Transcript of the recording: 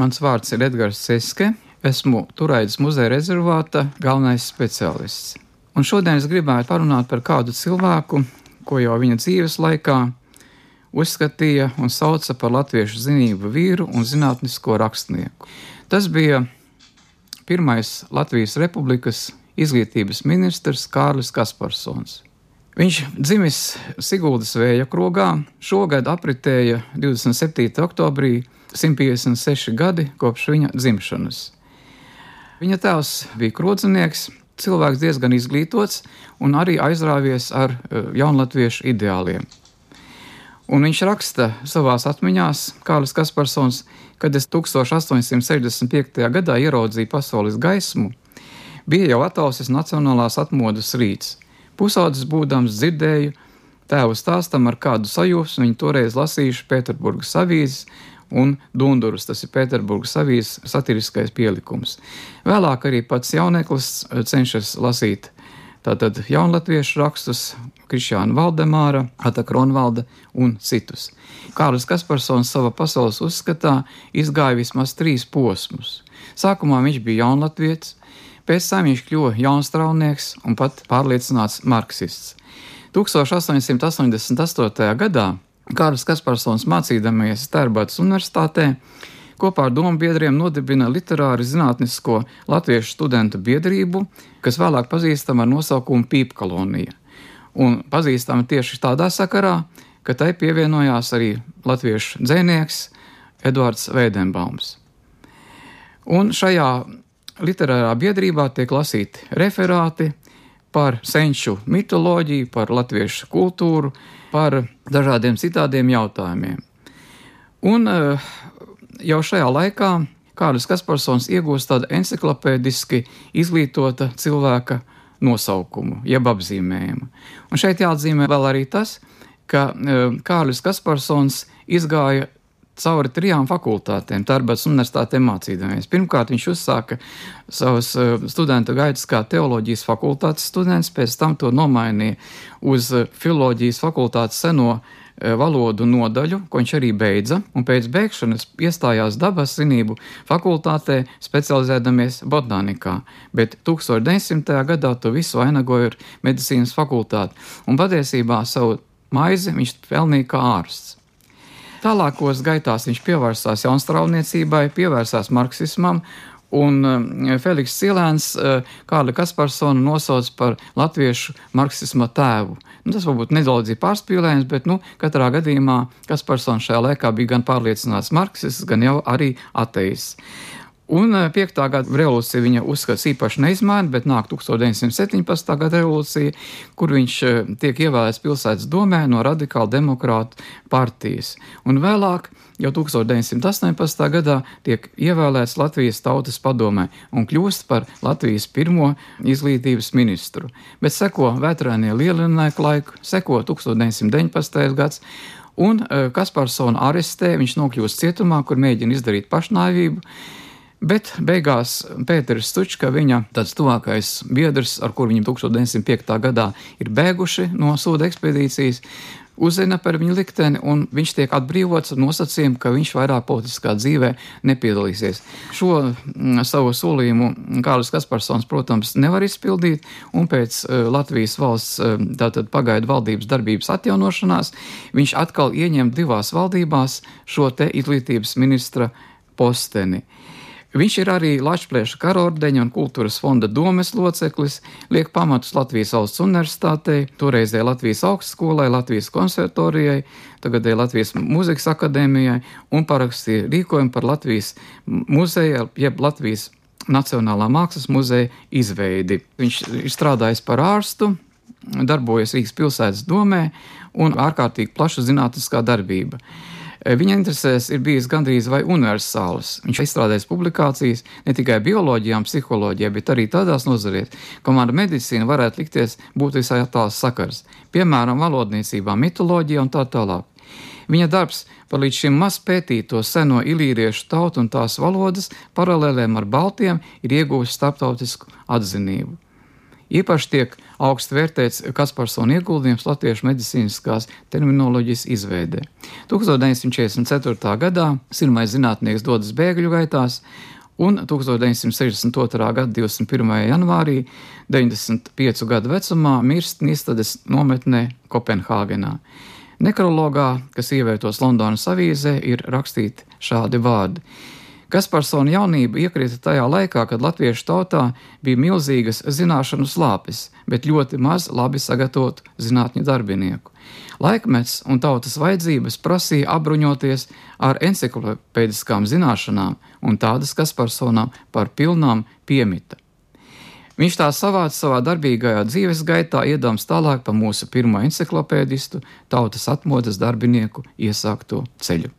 Mans vārds ir Edgars Seske. Esmu Turaidas muzeja rezervāta galvenais speciālists. Un šodien es gribētu parunāt par kādu cilvēku, ko jau viņa dzīves laikā uzskatīja un sauca par latviešu zinību vīru un zinātnisko rakstnieku. Tas bija pirmais Latvijas Republikas izglītības ministrs Kārlis Kasparsons. Viņš dzimis Siguldas vēja krogā, šogad apritēja 27. oktobrī 156 gadi kopš viņa dzimšanas. Viņa tēvs bija krodzinieks, cilvēks diezgan izglītots un arī aizrāvies ar eh, jaunatviešu ideāliem. Un viņš raksta savā atmiņā, Kārlis Kasparsons, kad es 1865. gadā ieraudzīju pasaules gaismu, bija jau atausis Nacionālās atmodas rīts. Pusaudzis būdams dzirdēju tēvu stāstam ar kādu sajūsmu, viņi toreiz lasījuši Pēterburgas avīzes un Dundurus, tas ir Pēterburgas avīzes satiriskais pielikums. Vēlāk arī pats jauneklis cenšas lasīt Tātad jaunatviešu rakstus, Krišāna Valdemāra, Ataka Ronvalda un citus. Kārlis Kasparsons savā pasaules uzskatā izgāja vismaz trīs posmus. Sākumā viņš bija jaunatvietis, pēc tam viņš kļuva jaunstraunieks un pat pārliecināts marksists. 1888. gadā Kārlis Kasparsons mācīdamies Tērbatas universitātē kopā ar domu biedriem nodibina literāri zinātnisko latviešu studentu biedrību, kas vēlāk pazīstama ar nosaukumu Pīpkolonija. Un pazīstama tieši tādā sakarā, ka tai pievienojās arī latviešu dzēnieks Edvards Veidenbaums. Un šajā literārā biedrībā tiek lasīti referāti par senču mitoloģiju, par latviešu kultūru, par dažādiem citādiem jautājumiem. Un uh, jau šajā laikā Kārlis Kasparsons iegūst tādu encyklopēdiski izglītota cilvēka nosaukumu, jeb apzīmējumu. Un šeit jāatzīmē vēl arī tas, ka e, Kārlis Kasparsons izgāja cauri trijām fakultātēm, Tarbats universitātē mācīdamies. Pirmkārt, viņš uzsāka savas e, studentu gaitas kā teoloģijas fakultātes students, pēc tam to nomainīja uz filoloģijas fakultātes seno Eh, valodu nodaļu, ko viņš arī beidza, un pēc beigšanas iestājās dabas zinību fakultātē, specializēdamies botānikā, bet 1900. gadā to visu vainagoja ar medicīnas fakultāti, un patiesībā savu maizi viņš pelnīja kā ārsts. Tālākos gaitās viņš pievērsās jaunstrauniecībai, pievērsās marksismam Un uh, Feliks Silēns uh, Kārli Kasparsonu nosauc par latviešu marksisma tēvu. Nu, tas varbūt nedaudz ir pārspīlējums, bet nu, katrā gadījumā Kasparsons šajā laikā bija gan pārliecināts marksists, gan jau arī ateists. Un 5. gada revolūcija viņa uzskats īpaši neizmaina, bet nāk 1917. gada revolūcija, kur viņš tiek ievēlēts pilsētas domē no radikāla demokrāta partijas. Un vēlāk jau 1918. gadā tiek ievēlēts Latvijas Tautas padomē un kļūst par Latvijas pirmo izglītības ministru. Bet seko veterānie lielinājumu laiku, seko 1919. gads. Un e, Kasparsona arestē, viņš nokļūst cietumā, kur mēģina izdarīt pašnāvību. Bet beigās Pēters Stučka, viņa tāds tuvākais biedrs, ar kuru viņam 1905. gadā ir bēguši no sūda ekspedīcijas, uzzina par viņa likteni, un viņš tiek atbrīvots ar nosacījumu, ka viņš vairāk politiskā dzīvē nepiedalīsies. Šo m, mm, savu solījumu Kārlis Kasparsons, protams, nevar izpildīt, un pēc uh, Latvijas valsts uh, tātad pagaidu valdības darbības atjaunošanās viņš atkal ieņem divās valdībās šo te izglītības ministra posteni. Uh, Viņš ir arī Latvijas karordeņa un kultūras fonda domes loceklis, liek pamatus Latvijas valsts universitātei, toreizējai Latvijas augstskolai, Latvijas konservatorijai, tagadēji Latvijas muzikas akadēmijai un parakstīja rīkojumu par Latvijas muzeja, jeb Latvijas Nacionālā mākslas muzeja izveidi. Viņš ir strādājis par ārstu, darbojas Rīgas pilsētas domē un ārkārtīgi plaša zinātniskā darbība. Eh, viņa interesēs ir bijis gandrīz vai universāls. Viņš izstrādājis publikācijas ne tikai bioloģijā, psiholoģijā, bet arī tādās nozarēs, kamēr medicīna varētu likties būt visai tāls sakars, piemēram, valodniecībā, mitoloģijā un tā tālāk. Viņa darbs par līdz šim maz pētīto seno ilīriešu tautu un tās valodas paralēlēm ar baltiem ir ieguvis starptautisku atzinību. Īpaši tiek augstu vērtēts Kasparsona ieguldījums latviešu medicīniskās terminoloģijas izveidē. 1944. gadā Sirmais zinātnieks dodas bēgļu gaitās, un 1962. gada 21. janvārī, 95 gadu vecumā, mirst Nīstades nometnē Kopenhāgenā. Nekrologā, kas ievietos Londonas avīzē, ir rakstīti šādi vārdi. Kasparsona jaunība iekrita tajā laikā, kad latviešu tautā bija milzīgas zināšanu slāpes, bet ļoti maz labi sagatavotu zinātņu darbinieku. Laikmets un tautas vajadzības prasīja apbruņoties ar enciklopēdiskām zināšanām, un tādas Kasparsonām par pilnām piemita. Viņš tā savāca savā darbīgajā dzīves gaitā, iedams tālāk pa mūsu pirmo enciklopēdistu, tautas atmodas darbinieku iesākto ceļu.